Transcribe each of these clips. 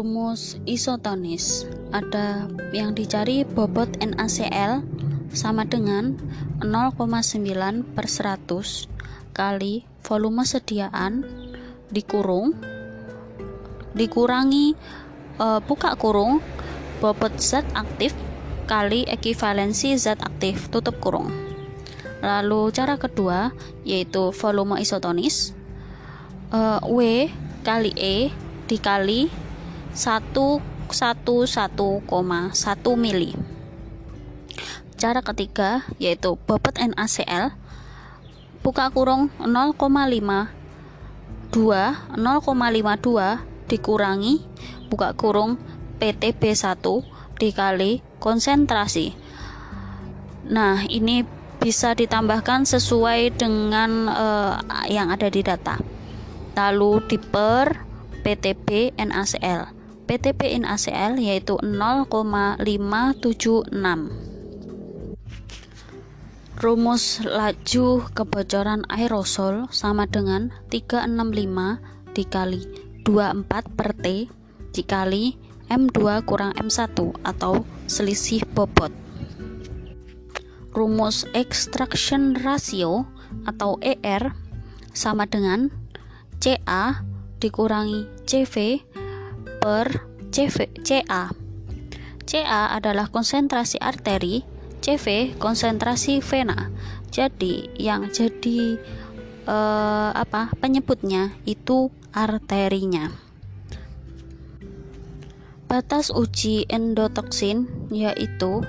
rumus isotonis. Ada yang dicari bobot NaCl sama dengan 0,9 per 100 kali volume sediaan dikurung dikurangi e, buka kurung bobot zat aktif kali ekivalensi zat aktif tutup kurung. Lalu cara kedua yaitu volume isotonis e, W kali E dikali 111,1 mili. Cara ketiga yaitu bobot NaCl buka kurung 0,5 2 0,52 dikurangi buka kurung PTB1 dikali konsentrasi. Nah, ini bisa ditambahkan sesuai dengan uh, yang ada di data. Lalu diper PTB NaCl. PTB NaCl yaitu 0,576. Rumus laju kebocoran aerosol sama dengan 365 dikali 24 per T dikali M2 kurang M1 atau selisih bobot. Rumus extraction ratio atau ER sama dengan CA dikurangi CV per CV, CA. CA adalah konsentrasi arteri, CV konsentrasi vena. Jadi yang jadi eh, apa penyebutnya itu arterinya. Batas uji endotoksin yaitu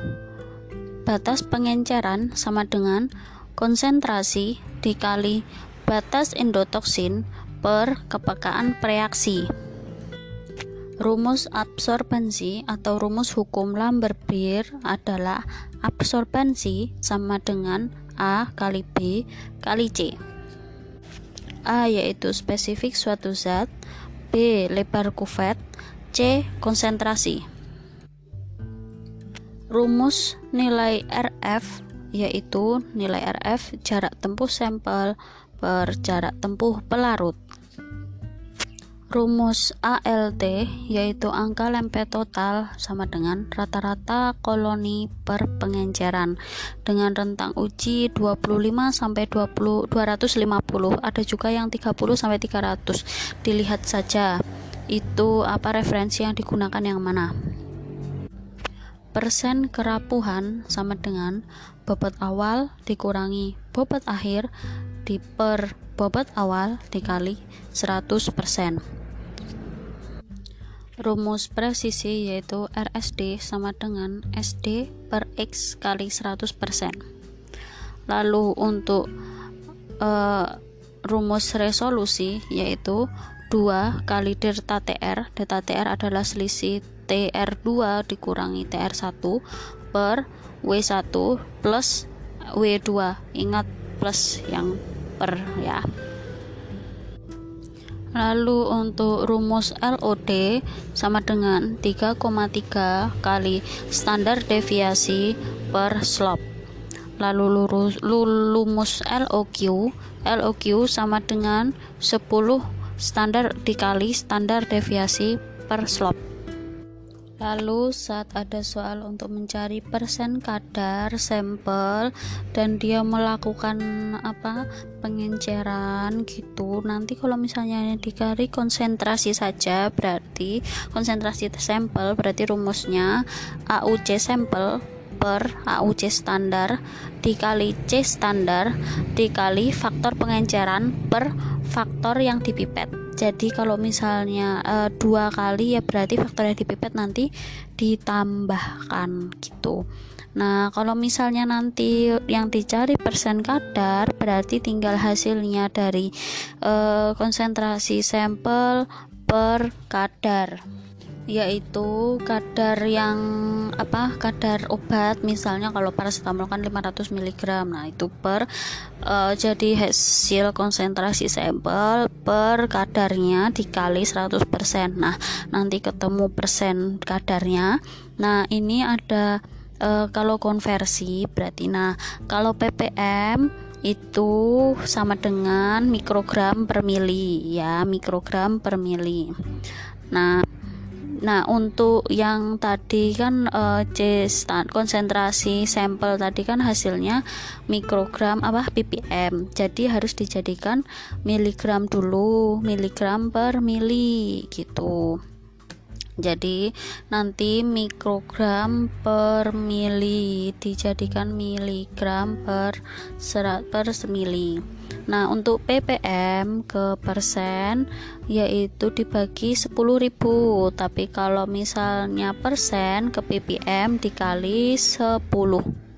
batas pengenceran sama dengan konsentrasi dikali batas endotoksin per kepekaan reaksi. Rumus absorbensi atau rumus hukum Lambert-Beer adalah absorbensi sama dengan A kali B kali C. A yaitu spesifik suatu zat, B lebar kuvet, C konsentrasi. Rumus nilai RF yaitu nilai RF jarak tempuh sampel per jarak tempuh pelarut. Rumus ALT yaitu angka lempet total sama dengan rata-rata koloni per pengenceran dengan rentang uji 25 sampai 20 250 ada juga yang 30 sampai 300 dilihat saja itu apa referensi yang digunakan yang mana. Persen kerapuhan sama dengan bobot awal dikurangi bobot akhir di per bobot awal dikali 100% Rumus presisi yaitu RSD sama dengan SD per X kali 100%. Lalu untuk uh, rumus resolusi yaitu 2 kali delta TR. Delta TR adalah selisih TR2 dikurangi TR1 per W1 plus W2. Ingat plus yang per ya. Lalu untuk rumus LOD sama dengan 3,3 kali standar deviasi per slope. Lalu lurus, lumus LOQ, LOQ sama dengan 10 standar dikali standar deviasi per slope. Lalu saat ada soal untuk mencari persen kadar sampel dan dia melakukan apa pengenceran gitu. Nanti kalau misalnya dikari konsentrasi saja berarti konsentrasi sampel berarti rumusnya AUC sampel per AUC standar dikali C standar dikali faktor pengenceran per faktor yang dipipet jadi kalau misalnya e, dua kali ya berarti faktor yang dipipet nanti ditambahkan gitu. Nah, kalau misalnya nanti yang dicari persen kadar, berarti tinggal hasilnya dari e, konsentrasi sampel per kadar yaitu kadar yang apa kadar obat misalnya kalau paracetamol kan 500 mg nah itu per uh, jadi hasil konsentrasi sampel per kadarnya dikali 100% nah nanti ketemu persen kadarnya. Nah ini ada uh, kalau konversi berarti nah kalau ppm itu sama dengan mikrogram per mili ya mikrogram per mili. Nah Nah, untuk yang tadi kan uh, C konsentrasi sampel tadi kan hasilnya mikrogram apa ppm. Jadi harus dijadikan miligram dulu, miligram per mili gitu. Jadi nanti mikrogram per mili dijadikan miligram per serat per semili. Nah, untuk ppm ke persen yaitu dibagi 10.000, tapi kalau misalnya persen ke ppm dikali 10.